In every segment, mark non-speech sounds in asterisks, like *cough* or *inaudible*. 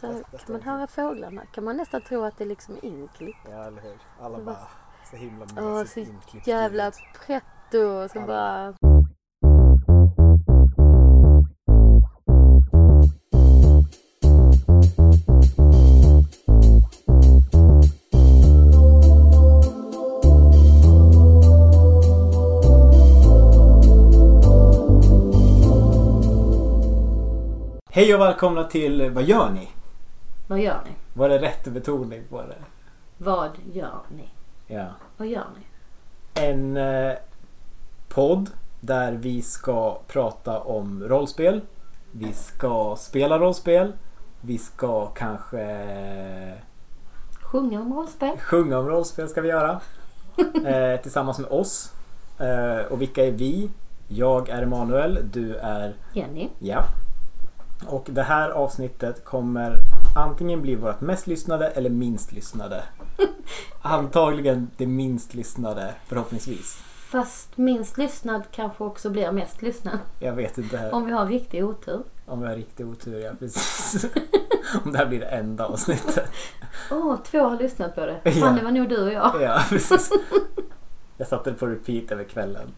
Sen Fast- kan man höra fåglarna. Kan man nästan tro att det liksom är inklippt. Ja, eller hur? Alla bara var- så himla mysigt så inklippt jävla pretto. Så bara... Hej och välkomna till Vad gör ni? Vad gör ni? Var det rätt betoning på det? Vad gör ni? Ja. Vad gör ni? En eh, podd där vi ska prata om rollspel. Vi ska spela rollspel. Vi ska kanske Sjunga om rollspel? sjunga om rollspel ska vi göra. *laughs* Eh, tillsammans med oss. Eh, och vilka är vi? Jag är Emanuel, du är Jenny? Ja. Och det här avsnittet kommer antingen bli vårt mest lyssnade eller minst lyssnade. *laughs* Antagligen det minst lyssnade förhoppningsvis. Fast minst lyssnad kanske också blir mest lyssnad. Jag vet inte Om vi har riktig otur. om jag har riktig otur. Ja, precis. *laughs* om det här blir det enda avsnittet. Åh, två har lyssnat på det. Ja. Fan, det var nog du och jag. Ja, precis. *laughs* Jag satte det på repeat över kvällen.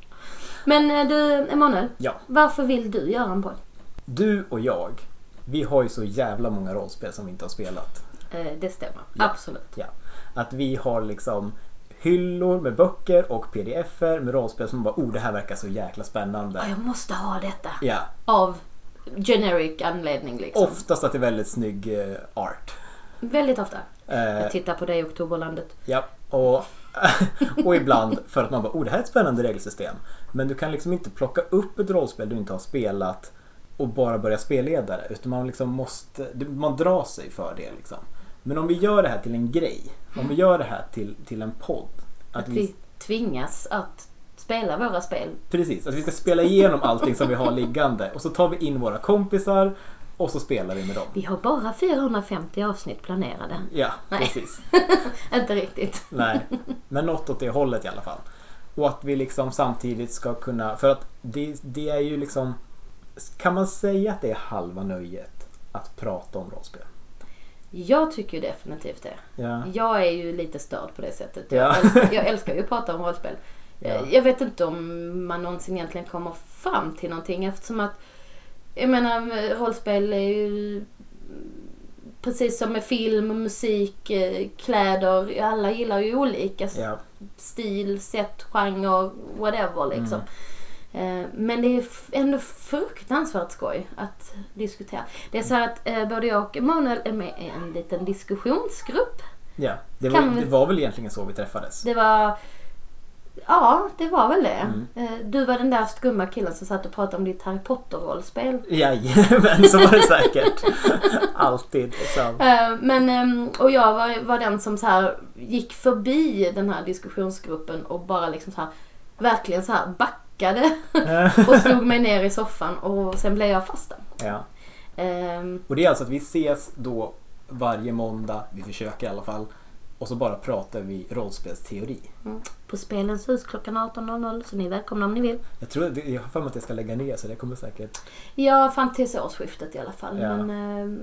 Men eh, du, Emanuel. Ja. Varför vill du göra en podd? Du och jag, vi har ju så jävla många rollspel som vi inte har spelat. Eh, det stämmer. Ja. Absolut. Ja. Att vi har liksom hyllor med böcker och pdf-er med rollspel som bara oh det här verkar så jäkla spännande. Ja, jag måste ha detta. Ja, Av generic anledning liksom. oftast att det är väldigt snygg eh, art. Väldigt ofta. Eh, Jag tittar på dig i Oktoberlandet. ja, och, *laughs* och ibland för att man bara oh det här är ett spännande regelsystem. Men du kan liksom inte plocka upp ett rollspel du inte har spelat och bara börja spelleda det. Utan man liksom måste, man drar sig för det liksom. Men om vi gör det här till en grej. Om vi gör det här till, till en podd. Att vi tvingas att spela våra spel. Precis, att vi ska spela igenom allting som vi har liggande och så tar vi in våra kompisar och så spelar vi med dem. Vi har bara 450 avsnitt planerade. Ja, Nej. precis. *laughs* Inte riktigt. Nej, men något åt det hållet i alla fall. Och att vi liksom samtidigt ska kunna, för att det, det är ju liksom, kan man säga att det är halva nöjet att prata om rollspel? Jag tycker ju definitivt det. Ja, Jag är ju lite störd på det sättet. Ja. Jag, älskar, jag älskar ju att prata om rollspel. Ja. Jag vet inte om man någonsin egentligen kommer fram till någonting eftersom att jag menar rollspel är ju precis som med film, musik, eh, kläder. Alla gillar ju olika ja, stil, sätt, genre, whatever liksom. Eh, Men det är ändå fruktansvärt skoj att diskutera. Det är så att eh, både jag och Emanuel är med i en liten diskussionsgrupp. ja. Det, var, vi- det var väl egentligen så vi träffades? Det var... Ja, det var väl det. Mm. Eh, Du var den där skumma killen som satt och pratade om ditt Harry Potter-rollspel. Jajamän, så var det säkert. *laughs* Alltid liksom. Eh, Men, ehm, och jag var, var den som så här gick förbi den här diskussionsgruppen och bara liksom så här verkligen så här backade *laughs* och slog mig ner i soffan och sen blev jag fast där. Ja. Ehm, Och det är alltså att vi ses då varje måndag, vi försöker i alla fall. Och så bara pratar vi rollspelsteori. På Spelens hus klockan 18.00 så ni är välkomna om ni vill. Jag tror jag har för mig att jag ska lägga ner så det kommer säkert... Ja, fram tills årsskiftet i alla fall. Ja. Men ehm,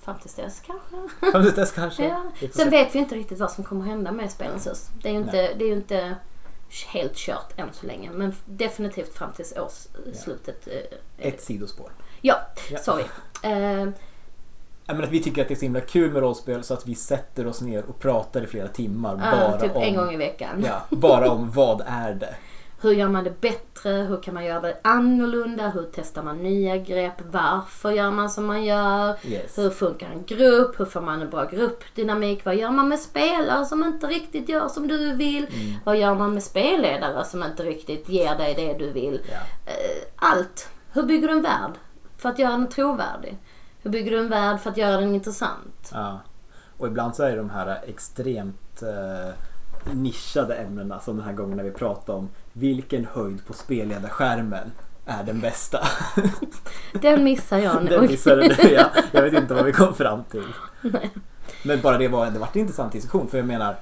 fram tills dess kanske. Fram till dess kanske. *laughs* Ja. Sen se. vet vi inte riktigt vad som kommer hända med Spelens hus. Det är ju inte, det är ju inte helt kört än så länge. Men definitivt fram tills årsslutet. eh, Ett sidospår. Ja, Ja. Eh, Ja, men att vi tycker att det är så himla kul med rollspel så att vi sätter oss ner och pratar i flera timmar ja, bara typ om... en gång i veckan. Ja, bara om vad är det? Hur gör man det bättre? Hur kan man göra det annorlunda? Hur testar man nya grepp? Varför gör man som man gör? Yes. Hur funkar en grupp? Hur får man en bra gruppdynamik? Vad gör man med spelare som inte riktigt gör som du vill? Mm. Vad gör man med spelledare som inte riktigt ger dig det du vill? Ja. Eh, Allt. Hur bygger du en värld för att göra den trovärdig? Hur bygger du en värld för att göra den intressant? Ja. Och ibland så är de här extremt eh, nischade ämnena som den här gången när vi pratade om vilken höjd på spelledarskärmen är den bästa. *laughs* Den missar jag Den nog. missade du ja. Jag vet inte vad vi kom fram till. Men bara det var, det var en intressant diskussion för jag menar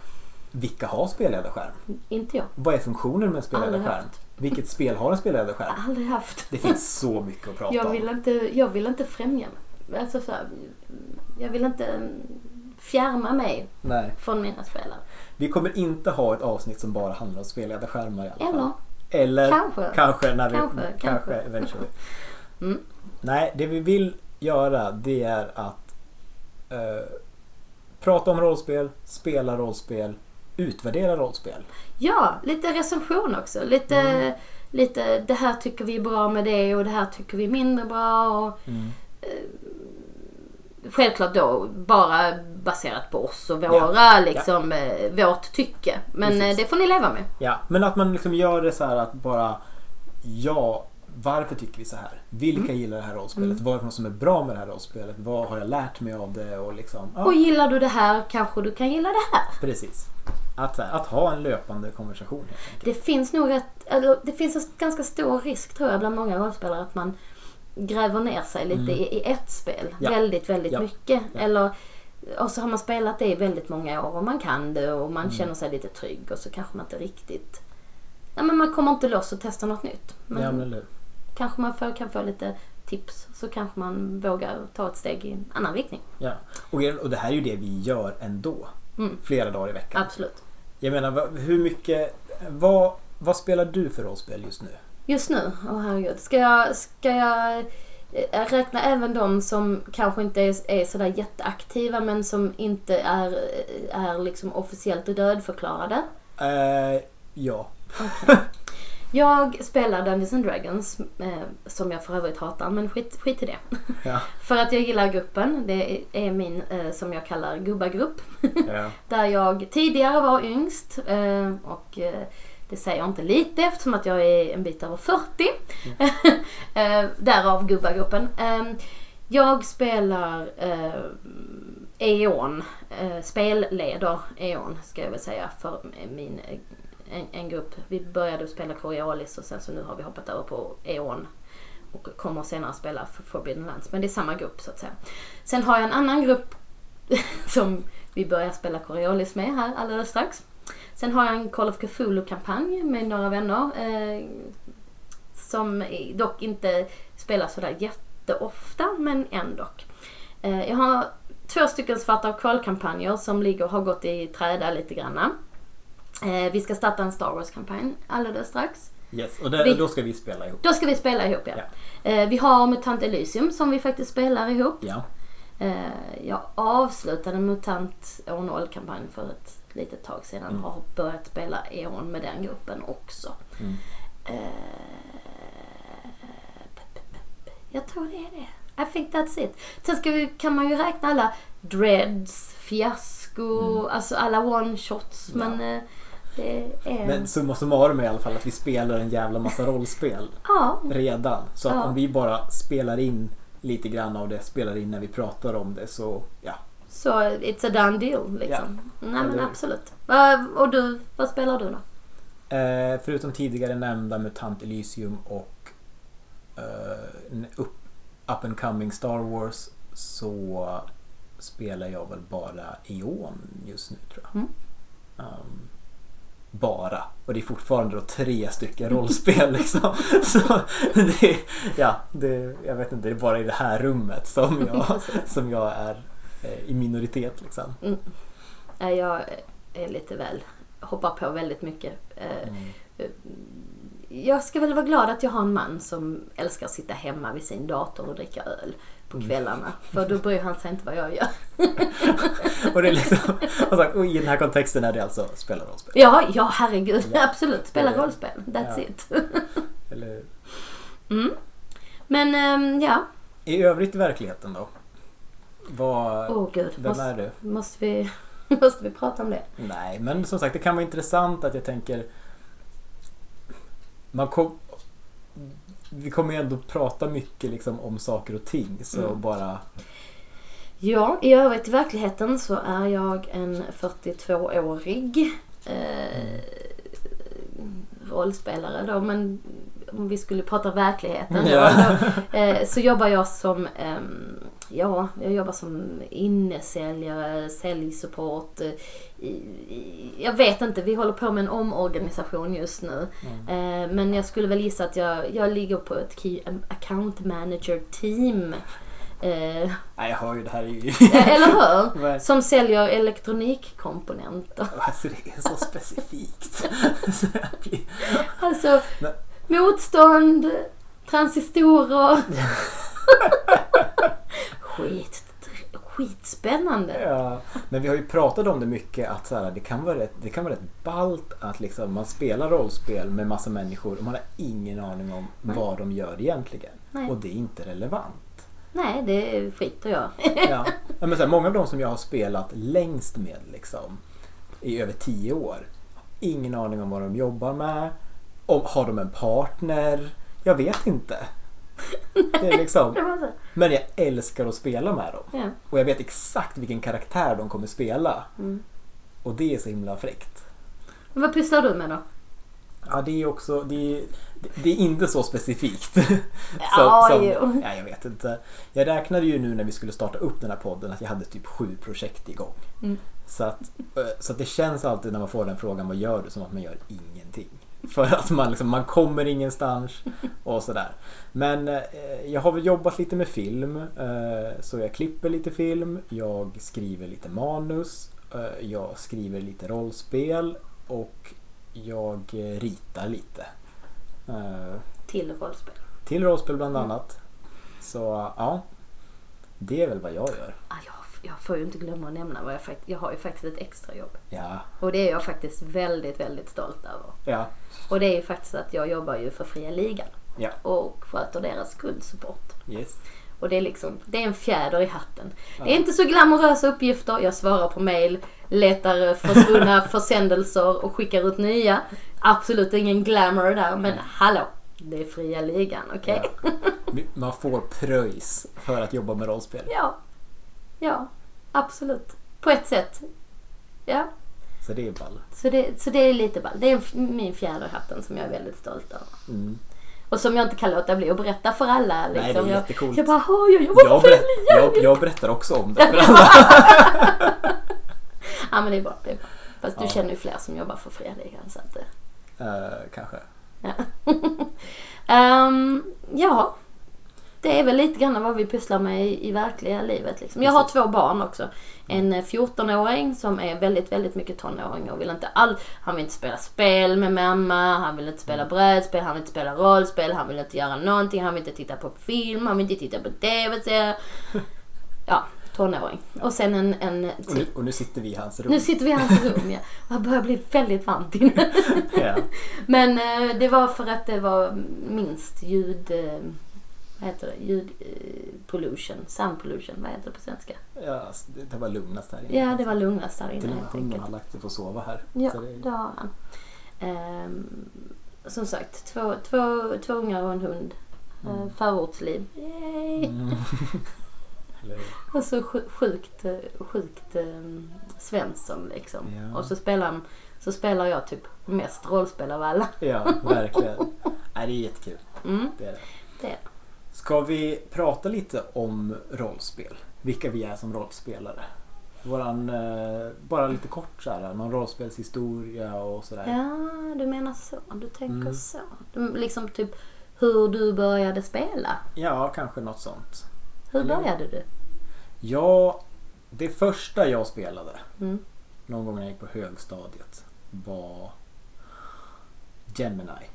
vilka har spelledarskärm? Inte jag. Vad är funktionen med en spelledarskärm? Vilket spel har en spelledarskärm? Aldrig haft. Det finns *laughs* så mycket att prata Jag om. vill inte, jag vill inte främja mig. Alltså så här, jag vill inte mm, fjärma mig Nej. från mina spelare. Vi kommer inte ha ett avsnitt som bara handlar om spelledarskärmar i alla fall. Eller Eller Kanske. kanske när vi... Kanske, Kanske, eventually. *laughs* Mm. Nej, det vi vill göra det är att eh, prata om rollspel, spela rollspel, utvärdera rollspel. Ja, lite recension också. Lite, Mm. lite det här tycker vi är bra med det och det här tycker vi är mindre bra. Och, Mm. Självklart då bara baserat på oss och våra, liksom, eh, vårt tycke. Men Precis. eh, det får ni leva med. Ja, men att man liksom gör det så här att bara ja, varför tycker vi så här? Vilka Mm. gillar det här rollspelet? Vad är det som är bra med det här rollspelet? Vad har jag lärt mig av det? Och liksom, ja, Och gillar du det här kanske du kan gilla det här. precis. Att, här, att ha en löpande konversation. Det finns nog ett, eller det finns en ganska stor risk tror jag bland många rollspelare att man gräver ner sig lite i, i ett spel. Mm. Ja. Väldigt, väldigt Ja. mycket. Ja. Eller, och så har man spelat det i väldigt många år och man kan det och Mm. man känner sig lite trygg och så kanske man inte riktigt... Nej men man kommer inte loss och testar något nytt. Men, men kanske man får, kan få lite tips så kanske man vågar ta ett steg i en annan riktning. Ja. Och, och det här är ju det vi gör ändå. Mm. Flera dagar i veckan. Absolut. Jag menar, hur mycket... Vad, vad spelar du för rollspel just nu? Just nu, åh herregud. Ska jag, ska jag eh, räkna även de som kanske inte är, är sådär jätteaktiva men som inte är, är liksom officiellt dödförklarade? Eh, ja. *laughs* Jag spelar Dungeons and Dragons, eh, som jag för övrigt hatar, men skit, skit i det. *laughs* Ja. *laughs* För att jag gillar gruppen. Det är min, eh, som jag kallar gubbagrupp. ja. Där jag tidigare var yngst eh, och det säger jag inte lite eftersom att jag är en bit över 40. *laughs* eh, därav gubbagruppen. Eh, jag spelar eh, E.ON, eh, spelleder E.ON ska jag väl säga för min en, en grupp. Vi började spela Coriolis och sen så nu har vi hoppat över på E.ON och kommer senare spela för Forbidden Lands. Men det är samma grupp så att säga. Sen har jag en annan grupp *laughs* som vi börjar spela Coriolis med här alldeles strax. Sen har jag en Call of Cthulhu-kampanj med några vänner. Eh, som dock inte spelas sådär jätteofta, men ändå. Eh, jag har två stycken svarta av kval-kampanjer som ligger och har gått i träda lite granna. Eh, vi ska starta en Star Wars-kampanj alldeles strax. Yes. Och det, Vi- då ska vi spela ihop. Då ska vi spela ihop ja. Eh, vi har Mutant Elysium som vi faktiskt spelar ihop. Ja. Eh, jag avslutade Mutant Å0-kampanj för ett litet tag sedan Mm. har börjat spela Eon med den gruppen också. Mm. Eh, jag tror det är det. I think that's it. Sen ska vi, kan man ju räkna alla dreads, fiasko, alltså alla one-shots. Mm. Ja. Men eh, är... Men summa summarum är i alla fall att vi spelar en jävla massa rollspel *laughs* ja, redan. Så att Ja. om vi bara spelar in lite grann av det, spelar in när vi pratar om det så ja. Så it's a done deal liksom. Nej men absolut. Och du, vad spelar du då? Eh, förutom tidigare nämnda MUTANT Elysium och eh, en up, and coming Star Wars så spelar jag väl bara Eon just nu tror jag. Mm. Um, bara. Och det är fortfarande då tre stycken rollspel *laughs* liksom. Så det, ja, det, jag vet inte, det är bara i det här rummet som *laughs* jag, som jag är i minoritet liksom. Mm. Jag är lite väl, hoppar på väldigt mycket. Eh, Mm. Jag ska väl vara glad att jag har en man som älskar att sitta hemma vid sin dator och dricka öl på Mm. kvällarna. För då bryr han sig inte vad jag gör. *laughs* Och det är liksom, och, sagt, och i den här kontexten är det alltså spela rollspel. Ja, ja herregud. Ja. Absolut. Spela rollspel. That's ja. it. Eller? *laughs* Mm. Men ehm, ja. I övrigt i verkligheten då? Vad, Åh gud. vem Måste, är du? måste, vi, *laughs* måste vi prata om det? Nej, men som sagt det kan vara intressant att jag tänker man kom, Vi kommer ju ändå prata mycket liksom om saker och ting så Mm. bara Ja, i övrigt i verkligheten så är jag en 42-årig eh, rollspelare då, men om vi skulle prata verkligheten Ja. då, eh, så jobbar jag som ehm, Ja, jag jobbar som innesäljare, säljsupport. eh, Jag vet inte, vi håller på med en omorganisation just nu. Mm. Eh, Men jag skulle väl gissa att jag, jag ligger på ett Key Account Manager team Eh, Nej, jag hör ju det här är ju... eller hur? *laughs* Som säljer elektronikkomponenter. *laughs* Alltså det är så specifikt. *laughs* Alltså motstånd, transistorer. Skit, skitspännande. Ja, men vi har ju pratat om det mycket att så här, det, kan vara rätt, det kan vara rätt ballt att liksom, man spelar rollspel med massa människor och man har ingen aning om vad de gör egentligen. Nej. Och det är inte relevant. Nej, det skiter jag Ja. Ja, men så här, många av de som jag har spelat längst med liksom, i över tio år. Ingen aning om vad de jobbar med. Om, har de en partner? Jag vet inte. Det är liksom, men jag älskar att spela med dem. Ja. Och jag vet exakt vilken karaktär de kommer spela. Mm. Och det är så himla fräckt. Men vad pysslar du med då? Ja, det är också, det är, det är inte så specifikt. *laughs* Ja, jo. ja, jag vet inte. Jag räknade ju nu när vi skulle starta upp den här podden att jag hade typ sju projekt igång. Mm. Så, att, eh, så att det känns alltid när man får den frågan, vad gör du? Som att man gör ingenting. För att man, liksom, man kommer ingenstans och sådär. Men eh, jag har väl jobbat lite med film. Eh, så jag klipper lite film, jag skriver lite manus, eh, jag skriver lite rollspel och jag eh, ritar lite. Eh, Till rollspel. till rollspel bland annat. Så ja, det är väl vad jag gör. Ah, jag, jag får ju inte glömma att nämna vad jag faktiskt... Jag har ju faktiskt ett extrajobb. Ja, Och det är jag faktiskt väldigt, väldigt stolt över. ja, Och det är ju faktiskt att jag jobbar ju för Fria Ligan. ja, Och sköter deras kundsupport. yes. Och det är liksom, det är en fjäder i hatten. Det är inte så glamorösa uppgifter. Jag svarar på mail, letar försvunna *laughs* försändelser och skickar ut nya. Absolut ingen glamour där, men hallå. Det är fria ligan, okej? Ja. Man får pröjs för att jobba med rollspel. Ja. Ja. absolut. På ett sätt. Ja, Så det är ball. så det, så det är lite ball. Det är min fjäder i hatten som jag är väldigt stolt över. Mm. Och som jag inte kan låta bli att berätta för alla. Liksom. Nej, det är jag, jättecoolt. jag bara, "Åh, jag jobbar Jag, för berä- fria jag, jag berättar också om det för alla. *laughs* Ja men det är bra. Det är bra. Fast du Ja. känner ju fler som jobbar för fria ligan så att... Eh, kanske. Ja. *laughs* Ehm, ja. Det är väl lite grann vad vi pysslar med i, i verkliga livet. Liksom. Jag har två barn också. En eh, 14-åring som är väldigt, väldigt mycket tonåring och vill inte all... Han vill inte spela spel med mamma, han vill inte spela brädspel, han vill inte spela rollspel, han vill inte göra någonting, han vill inte titta på film, han vill inte titta på TV-serier. *laughs* Ja, tonåring. Och sen en, en Och nu, och nu sitter vi i hans rum. nu sitter vi i hans rum ja. *laughs* Jag börjar bli väldigt varmt inne. Ja. *laughs* Men eh, det var för att det var minst ljud... Eh, vad heter det? Ljud eh, pollution. Sound pollution. Vad heter det på svenska? Ja, alltså, det, det var lugnast här inne. Ja, det var lugnast Till inne och med hunden har lagt sig för att sova här. Ja, Så det, det har han. Ehm, som sagt, två, två, två ungar och en hund. Mm. Förortsliv. Yay! mm. *laughs* Och så sj- sjukt, eh, sjukt um, Svensson liksom. Ja. Och så spelar, han- så spelar jag typ mest rollspel av alla. ja, verkligen. *laughs* Nej, det är jättekul. Mm, Det är det. det är Ska vi prata lite om rollspel? Vilka vi är som rollspelare? Våran, eh, bara lite kort så här, någon rollspelshistoria och sådär. Ja, du menar så. Du tänker Mm. så. Du, liksom typ hur du började spela. Ja, kanske något sånt. Hur Eller- började du? Ja, det första jag spelade Mm. någon gång när jag gick på högstadiet var Gemini.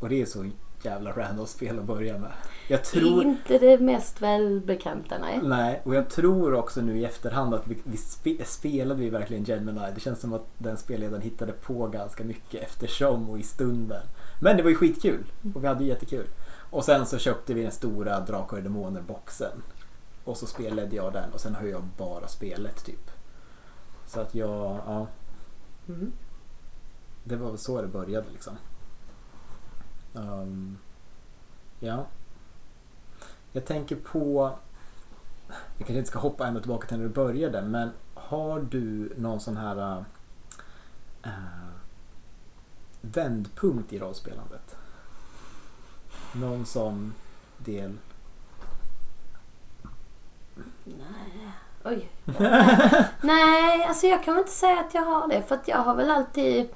Och det är så jävla random spel att börja med. Jag tror... Inte det mest välbekanta, nej. Nej, och jag tror också nu i efterhand att vi, vi spe, spelade vi verkligen Gemini. Det känns som att den spelledaren hittade på ganska mycket eftersom och i stunden. Men det var ju skitkul och vi hade ju jättekul. Och sen så köpte vi den stora Drakar och Demoner boxen. Och så spelade jag den och sen har jag bara spelet typ. Så att jag, ja, Mm. det var väl så det började liksom. Um, ja. Jag tänker på, vi kanske inte ska hoppa ända tillbaka till när du började, men har du någon sån här uh, vändpunkt i rollspelandet? Någon sån del? Nej. Oj. Nej, alltså jag kan väl inte säga att jag har det. För att jag har väl alltid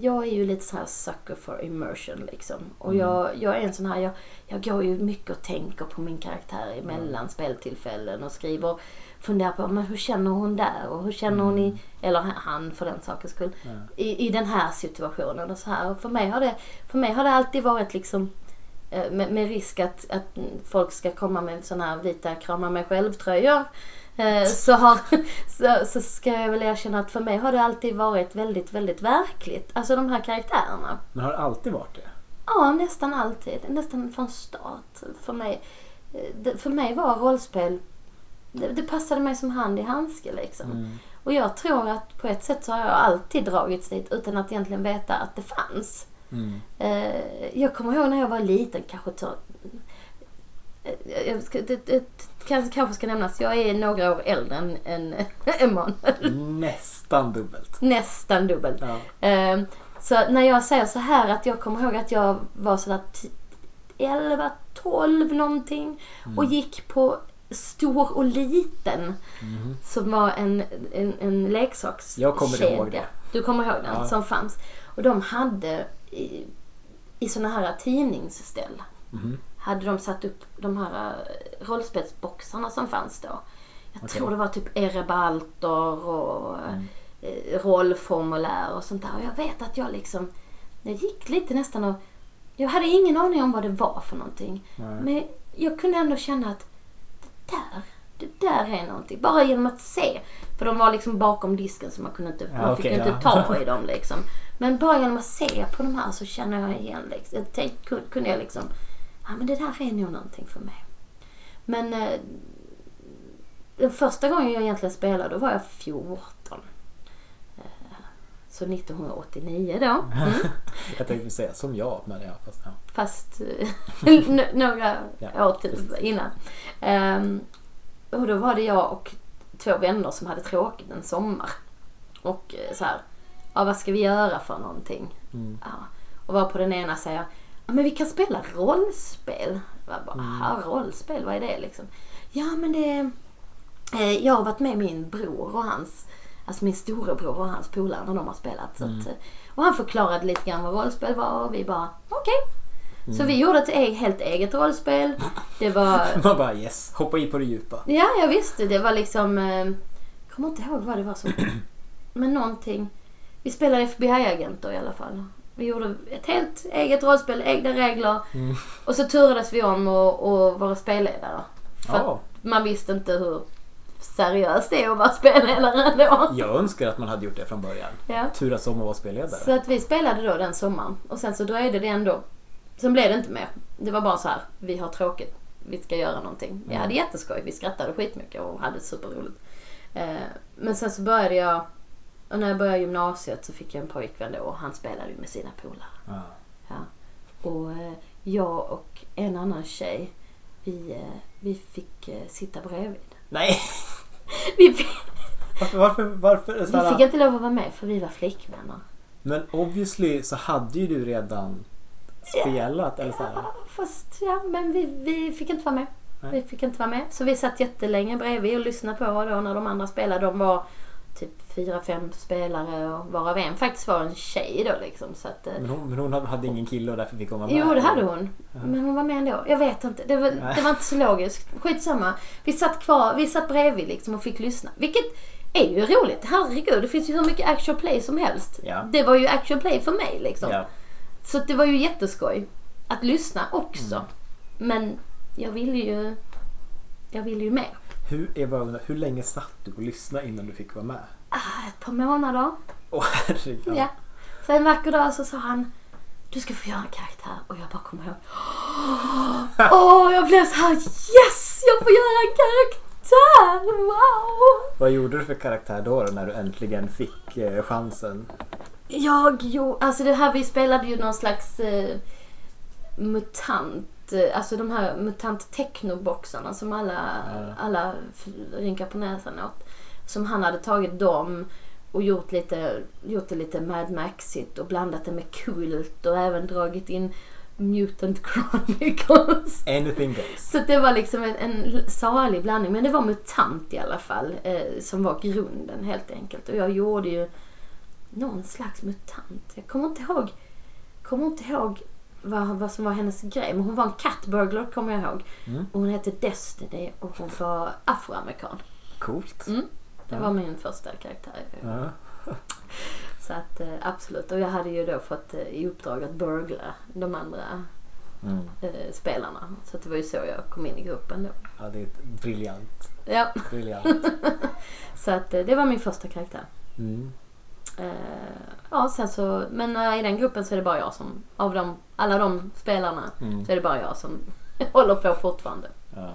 jag är ju lite så här sucker for immersion liksom. Och Mm. jag, jag är en sån här, jag, jag går ju mycket och tänker på min karaktär emellan speltillfällen och skriver, funderar på men hur känner hon där och hur känner hon i, eller han för den sakens skull, Ja. i, i den här situationen och så här. Och för mig har det, för mig har det alltid varit liksom eh, med, med risk att, att folk ska komma med såna här vita krama mig själv-tröjor. Eh, Så, har, *laughs* så, så ska jag väl erkänna att för mig har det alltid varit väldigt, väldigt verkligt. Alltså de här karaktärerna. Men har det alltid varit det? Ja, nästan alltid. Nästan från start. För mig, eh, för mig var rollspel, det, det passade mig som hand i handske liksom. Mm. Och jag tror att på ett sätt så har jag alltid dragits dit utan att egentligen veta att det fanns. Mm. Eh, jag kommer ihåg när jag var liten, kanske så... eh, Jag ska, det, kanske, kanske ska nämnas, jag är några år äldre än, än *laughs* Emanuel. Nästan dubbelt. Nästan dubbelt. Ja. Eh, så när jag säger så här att jag kommer ihåg att jag var sådär t- 11, 12 någonting och gick på Stor och Liten Mhm. som var en, en, en leksakskedja. Jag kommer ihåg det. Du kommer ihåg den? Ja. Som fanns. Och de hade i, i såna här tidningsställ Mhm. Hade de satt upp de här eh, rollspelsboxarna som fanns då. Jag Okej. tror det var typ Erebaltor och eh, rollformulär och sånt där. Och jag vet att jag liksom, jag gick lite nästan och jag hade ingen aning om vad det var för någonting. Nej. Men jag kunde ändå känna att det där, det där är någonting. Bara genom att se. För de var liksom bakom disken så man kunde inte, Ja, man fick okej, inte ja. ta *laughs* i dem liksom. Men bara genom att se på de här så känner jag igen liksom. Tänk, kun- kunde jag liksom, ja men det där är nog någonting för mig. Men eh, den första gången jag egentligen spelade då var jag 14. Eh, Så 1989 då. Mm. *laughs* Jag tänkte säga som jag, men ja. Fast, ja. Fast eh, *laughs* några Ja, år till innan. Ehm, och då var det jag och två vänner som hade tråkigt en sommar. Och eh, så här, ja vad ska vi göra för någonting? Mm. Ja. Och var på den ena säger men vi kan spela rollspel. Jag bara, Mm. aha, rollspel, vad är det liksom? Ja men det eh, jag har varit med min bror och hans, alltså min storebror och hans polare när de har spelat. Så Mm. att, eh, och han förklarade lite grann vad rollspel var och vi bara, okej. Så Mm. vi gjorde ett e- helt eget rollspel. Det var *laughs* Man bara yes, hoppa i på det djupa. Ja, jag visste. Det var liksom... Eh, jag kommer inte ihåg vad det var som... *clears throat* Men någonting. Vi spelade FBI-agenter i alla fall. Vi gjorde ett helt eget rollspel, egna regler. Mm. Och så turades vi om att vara spelledare. För Ja. man visste inte hur seriöst det är att vara spelledare då. Jag önskar att man hade gjort det från början. Ja. Turas om att vara spelledare. Så att vi spelade då den sommaren. Och sen så dröjde det ändå. Sen blev det inte mer. Det var bara så här, vi har tråkigt. Vi ska göra någonting. Vi Mm. hade jätteskoj. Vi skrattade skitmycket och hade superroligt. Eh, men sen så började jag, och när jag började gymnasiet så fick jag en pojkvän då och han spelade ju med sina polare. Ja. Ja. Och eh, jag och en annan tjej, vi, eh, vi fick eh, sitta bredvid. Nej! *laughs* Vi fick, Varför? varför, varför vi fick inte lov att vara med för vi var flickvänner. Men obviously så hade ju du redan spelat. Eller så här. Ja, fast ja, men vi, vi fick inte vara med. Nej. Vi fick inte vara med. Så vi satt jättelänge bredvid och lyssnade på då när de andra spelade. De var typ fyra, fem spelare och varav en faktiskt var en tjej då liksom. Så att, eh, Men hon, men hon hade- ingen kille och därför fick hon vara med. Jo, det hade hon. Men hon var med ändå. Jag vet inte. Det var, det var inte så logiskt. Skitsamma. Vi satt kvar, vi satt bredvid liksom och fick lyssna. Vilket är ju roligt. Herregud, det finns ju hur mycket actual play som helst. Ja. Det var ju actual play för mig liksom. Ja. Så det var ju jätteskoj att lyssna också. Mm. Men jag ville ju... Jag ville ju mer. Hur, Eva, hur länge satt du och lyssnade innan du fick vara med? Ah, ett par månader. Åh herregud. Ja. Så en vacker dag så sa han du ska få göra en karaktär och jag bara kommer ihåg. *gasps* Åh, jag blev så här yes! Jag får göra en karaktär! Wow! Vad gjorde du för karaktär då, då när du äntligen fick eh, chansen? Jag jo, alltså det här vi spelade ju någon slags eh, mutant, eh, alltså de här mutant technoboxarna som alla, Ja. alla rynkar på näsan åt. Som han hade tagit dem och gjort, lite, gjort det lite Mad Maxigt och blandat det med kult och även dragit in Mutant Chronicles. *laughs* Anything goes. Så det var liksom en, en salig blandning. Men det var MUTANT i alla fall. Eh, som var grunden helt enkelt. Och jag gjorde ju någon slags mutant. Jag kommer inte ihåg, kommer inte ihåg vad, vad som var hennes grej. Men hon var en catburglar kommer jag ihåg. Mm. Och hon hette Destiny och hon var afroamerikan. Coolt. Mm. Det Ja. var min första karaktär. Ja. *laughs* Så att eh, absolut. Och jag hade ju då fått eh, i uppdrag att burgla de andra Mm. eh, spelarna. Så att det var ju så jag kom in i gruppen då. ja, det är briljant. Ja, briljant. *laughs* så att det var min första karaktär. Mm. Eh, ja, sen så, men eh, i den gruppen så är det bara jag som, av de, alla de spelarna, Mm. så är det bara jag som *laughs* håller på fortfarande. Ja.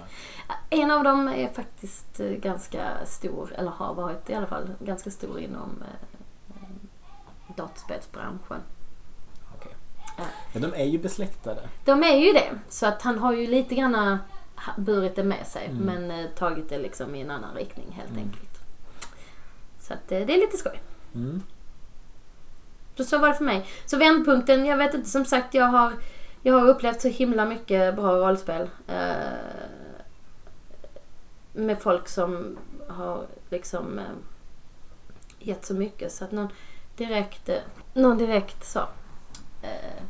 En av dem är faktiskt eh, ganska stor, eller har varit i alla fall ganska stor inom eh, eh, dataspelsbranschen. Okej. Ja. Men de är ju besläktade. De är ju det, så att han har ju lite grann burit det med sig Mm. men eh, tagit det liksom i en annan riktning helt Mm. enkelt. Så att eh, det är lite skoj. Mm. Så, så var det för mig. Så vändpunkten, jag vet inte, som sagt jag har, jag har upplevt så himla mycket bra rollspel. Eh, med folk som har liksom eh, gett så mycket så att någon direkt, eh, någon direkt så eh,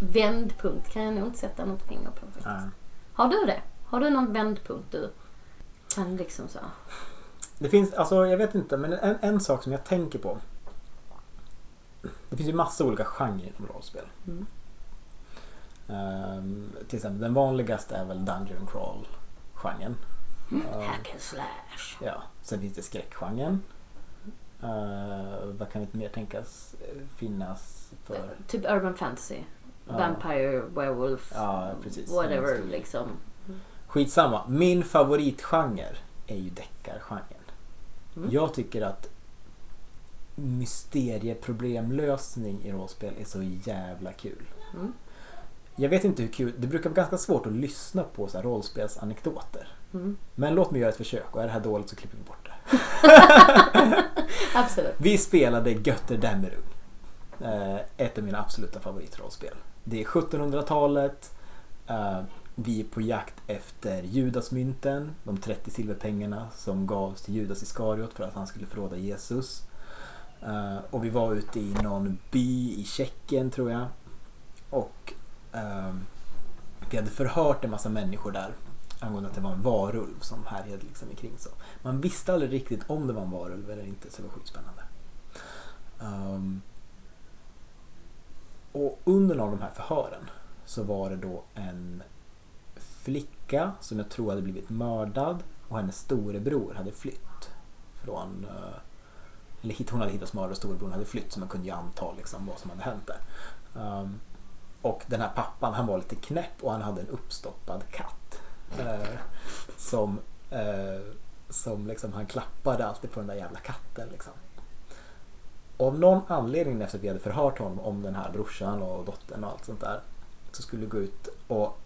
vändpunkt kan jag nog inte sätta något finger på faktiskt. Ja. Har du det? Har du någon vändpunkt du kan liksom så? Det finns, alltså jag vet inte, men en, en sak som jag tänker på. Det finns ju massa olika genrer inom rollspel. Mm. Ehm, till exempel den vanligaste är väl Dungeon Crawl-genren. Ehm, Hack and slash. ja. Sen finns det skräckgenren. Uh, vad kan det mer tänkas eh, finnas för? Typ urban fantasy. Ja. Vampire, werewolf, precis. whatever liksom. Skitsamma. Min favoritgenre är ju deckargenren. Mm. Jag tycker att mysterieproblemlösning i rollspel är så jävla kul. Mm. Jag vet inte hur kul, det brukar vara ganska svårt att lyssna på så här rollspelsanekdoter. Mm. Men låt mig göra ett försök och är det här dåligt så klipper vi bort det. *laughs* Absolut. Vi spelade Götterdämmerung. Eh, Ett av mina absoluta favoritrollspel. Det är 1700-talet. eh, Vi är på jakt efter Judasmynten, de 30 silverpengarna som gavs till Judas Iskariot för att han skulle förråda Jesus. Uh, Och vi var ute i någon by i Tjeckien tror jag. Och uh, vi hade förhört en massa människor där angående att det var en varulv som härjade liksom omkring. Så. Man visste aldrig riktigt om det var en varulv eller inte så det var skitspännande. Um, och under någon av de här förhören så var det då en flicka som jag tror hade blivit mördad och hennes storebror hade flytt från uh, eller hon hade hittats mördad och storebror hade flytt så man kunde ju anta liksom vad som hade hänt där. Um, och den här pappan han var lite knäpp och han hade en uppstoppad katt. Eh, som eh, som liksom han klappade alltid på den där jävla katten liksom. Och av någon anledning efter att vi hade förhört honom om den här brorsan och dottern och allt sånt där så skulle vi gå ut och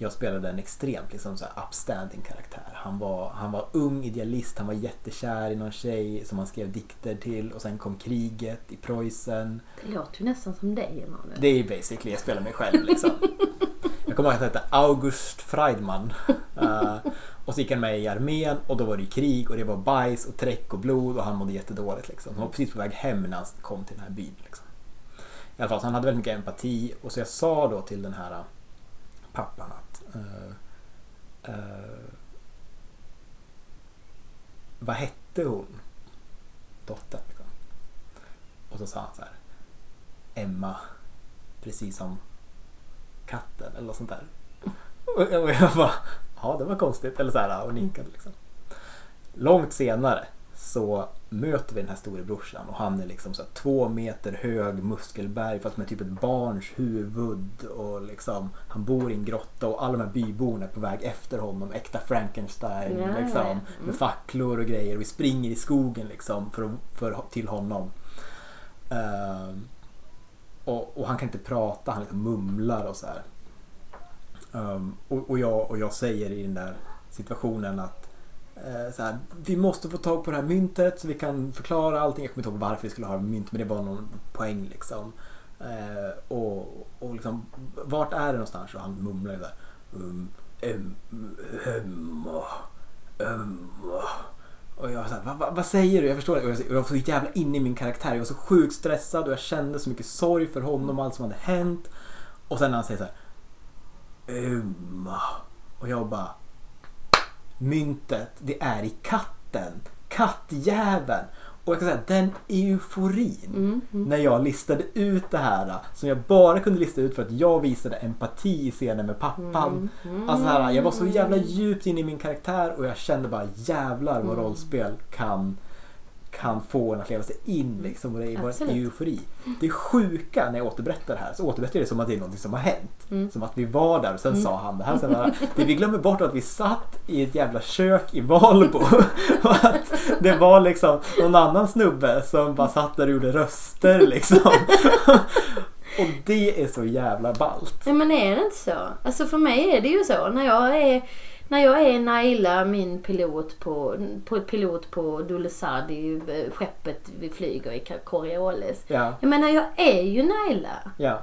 jag spelade en extremt liksom så här upstanding karaktär. Han var, han var ung idealist, han var jättekär i någon tjej som han skrev dikter till och sen kom kriget i Preussen. Det låter ju nästan som dig Emanuel. Det är ju basically, jag spelar mig själv liksom. Jag kommer ihåg att han hette August Freidman. *laughs* Eh, och så gick han med i armén och då var det krig och det var bajs och träck och blod och han mådde jättedåligt liksom. Han var precis på väg hem när han kom till den här byn. Liksom. I alla fall, så han hade väldigt mycket empati och så jag sa då till den här pappan att eh, eh, Vad hette hon? Dottern. Liksom. Och så sa han så här Emma precis som katten eller något sånt där. Och jag- och jag bara, ja det var konstigt. Eller så här, och nickade liksom. Långt senare så möter vi den här storebrorsan och han är liksom så två meter hög muskelberg fast med typ ett barns huvud och liksom han bor i en grotta och alla de här byborna är på väg efter honom, äkta Frankenstein ja, liksom, ja. Mm. med facklor och grejer och vi springer i skogen liksom för, för, till honom. Ehm, och, och han kan inte prata, han liksom mumlar och så här. Ehm, och, och, jag, och jag säger i den där situationen att Eh, så här, vi måste få tag på det här myntet så vi kan förklara allting. Jag kommer inte ihåg varför vi skulle ha mynt men det var någon poäng liksom. Eh, och, och liksom, vart är det någonstans? Och han mumlar ju där. Um, um, um, emma. Och jag var såhär, vad, va, vad säger du? Jag förstår det. Och jag, och jag var så jävla inne i min karaktär. Jag var så sjukt stressad och jag kände så mycket sorg för honom och allt som hade hänt. Och sen när han säger såhär. Um, Och jag bara. Myntet, det är i katten. Kattjäveln. Och jag kan säga den euforin Mm, mm. när jag listade ut det här som jag bara kunde lista ut för att jag visade empati i scenen med pappan. Mm, Alltså så här, jag var så jävla djupt inne i min karaktär och jag kände bara jävlar vad Mm. rollspel kan, kan få en att leva sig in liksom. Och det var en Absolut. eufori. Det sjuka när jag återberättar det här så återberättar jag det som att det är något som har hänt. Mm. Som att vi var där och sen sa han det här. Sen bara, det vi glömmer bort är att vi satt i ett jävla kök i Valbo. *laughs* och att det var liksom någon annan snubbe som bara satt där och gjorde röster liksom. *laughs* och det är så jävla ballt. Ja men är det inte så? Alltså för mig är det ju så. När jag är, när jag är Naila, min pilot på, på pilot på Dulisadi, eh, skeppet vi flyger i Coriolis. Ja, Jag menar jag är ju Naila. ja.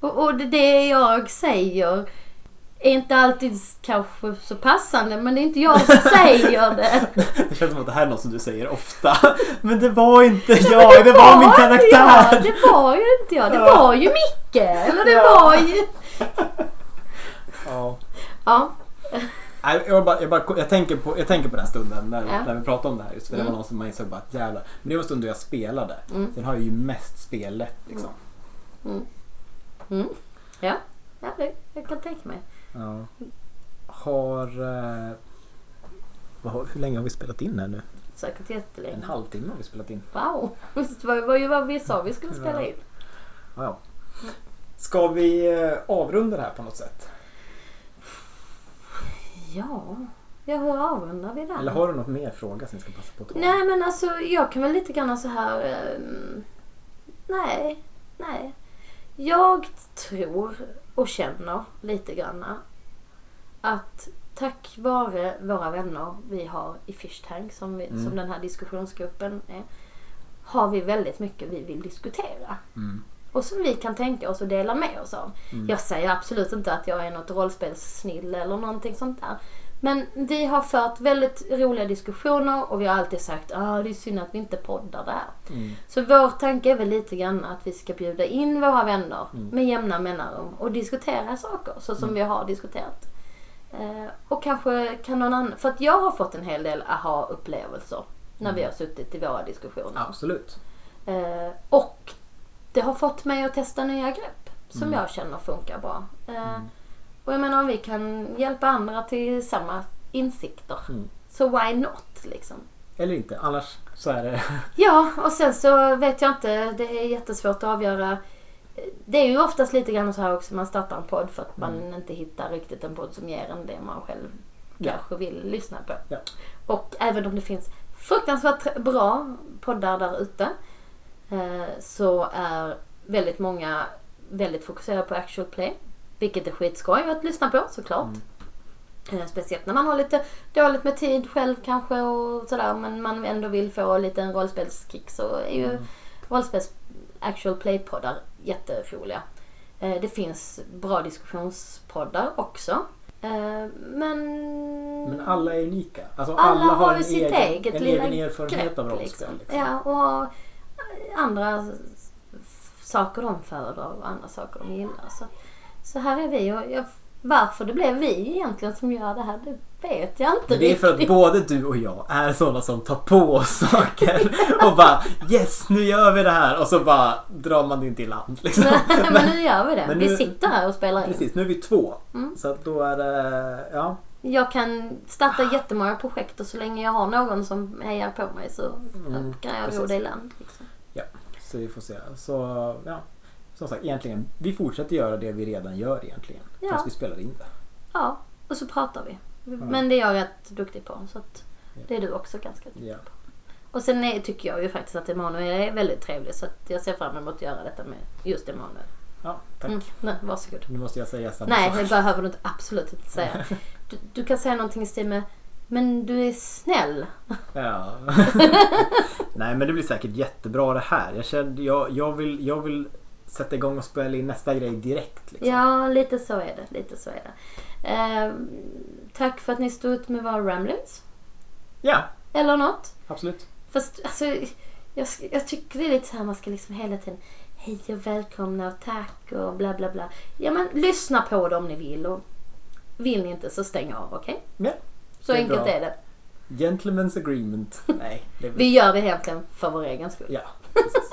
Och, och det, det jag säger är inte alltid kanske så passande men det är inte jag som *laughs* säger det. Det känns som att det här är något som du säger ofta. *laughs* Men det var inte jag, det var min inte jag, karaktär. det var ju inte jag. Det Ja. var ju Micke. Eller det Ja. var ju... Ja. Ja. Jag, bara, jag, bara, jag, tänker på, jag tänker på den stunden när, Ja. när vi pratade om det här. Just för det Mm. var någon som man insåg bara att jävlar. Men det var en stund då jag spelade. Mm. Sen har jag ju mest spelet liksom. Mm. Ja, ja det, jag kan tänka mig. Ja. Har... Eh, vad, hur länge har vi spelat in här nu? Säkert En jättelänge. halvtimme har vi spelat in. Wow, *laughs* det var ju vad vi sa vi skulle spela in. Ja, ja. Ska vi eh, avrunda det här på något sätt? Ja, ja hur avrundar vi den? Eller har du något mer fråga som vi ska passa på att ta? Nej men alltså jag kan väl lite grann så här. ehm, nej, nej. Jag tror och känner lite grann att tack vare våra vänner vi har i Fish Tank som, vi, Mm. som den här diskussionsgruppen är. Har vi väldigt mycket vi vill diskutera. Mm. Och som vi kan tänka oss och dela med oss av. Mm. Jag säger absolut inte att jag är något rollspelssnille eller någonting sånt där. Men vi har fört väldigt roliga diskussioner och vi har alltid sagt att ah, det är synd att vi inte poddar det här. Mm. Så vår tanke är väl lite grann att vi ska bjuda in våra vänner Mm. med jämna mellanrum och diskutera saker så som Mm. vi har diskuterat. Eh, och kanske kan någon annan, för att jag har fått en hel del aha-upplevelser när vi har suttit i våra diskussioner. Absolut. Eh, och det har fått mig att testa nya grepp som Mm. jag känner funkar bra. Eh, Mm. Och jag menar om vi kan hjälpa andra till samma insikter. Mm. Så why not liksom? Eller inte, annars så är det... *laughs* Ja, och sen så vet jag inte. Det är jättesvårt att avgöra. Det är ju oftast lite grann så här också. Man startar en podd för att man Mm. inte hittar riktigt en podd som ger en det man själv Ja. kanske vill lyssna på. Ja. Och även om det finns fruktansvärt bra poddar där ute. Eh, så är väldigt många väldigt fokuserade på actual play. Vilket är skitskoj att lyssna på såklart. Mm. Eh, Speciellt när man har lite dåligt med tid själv kanske och sådär men man ändå vill få lite en rollspelskick så är ju Mm. rollspels actual play-poddar jätteroliga. Eh, Det finns bra diskussionspoddar också. Men... Men alla är unika. Alltså, Alla har ju en sitt egen, eget en lilla egen erfarenhet av rollspel. liksom. Liksom. Ja, och har andra saker de föredrar och andra saker de gillar. Så, så här är vi och jag, varför det blev vi egentligen som gör det här, det vet jag inte Men det är för att riktigt. både du och jag är sådana som tar på oss saker *laughs* och bara yes nu gör vi det här och så bara drar man det inte i land. Liksom. *laughs* men nu gör vi det. Men vi nu- sitter här och spelar in. Precis, nu är vi två. Mm. Så att då är det, ja. Jag kan starta jättemånga projekt och så länge jag har någon som hejar på mig så Mm, kan jag ro det i land. Liksom. Så vi får se. Så ja, som sagt egentligen, vi fortsätter göra det vi redan gör egentligen. Ja. Fast vi spelar in det. Ja, och så pratar vi. Men det är jag rätt duktig på. Så det är du också ganska duktig Ja. Och sen är, tycker jag ju faktiskt att Emanuel är väldigt trevlig så att jag ser fram emot att göra detta med just Emanuel. ja, tack. Mm, nej, varsågod. Nu måste jag säga samma Nej, sak. det behöver du inte, absolut inte säga. *laughs* Du, du kan säga någonting i stil med men du är snäll. Ja. *laughs* Nej men det blir säkert jättebra det här. Jag, kände, jag, jag, vill, jag vill sätta igång och spela in nästa grej direkt. Liksom. Ja, lite så är det. Lite så är det. Eh, tack för att ni stod ut med våra ramblings. Ja. Eller något. Absolut. Fast alltså, jag, jag tycker det är lite så här man ska liksom hela tiden hej och välkomna och tack och bla bla bla. Ja men lyssna på det om ni vill och vill ni inte så stäng av okej? Okay? Ja. Så det är enkelt bra. är det. Gentlemen's agreement. *laughs* Nej, det är... Vi gör det egentligen för vår egen skull. Ja, precis.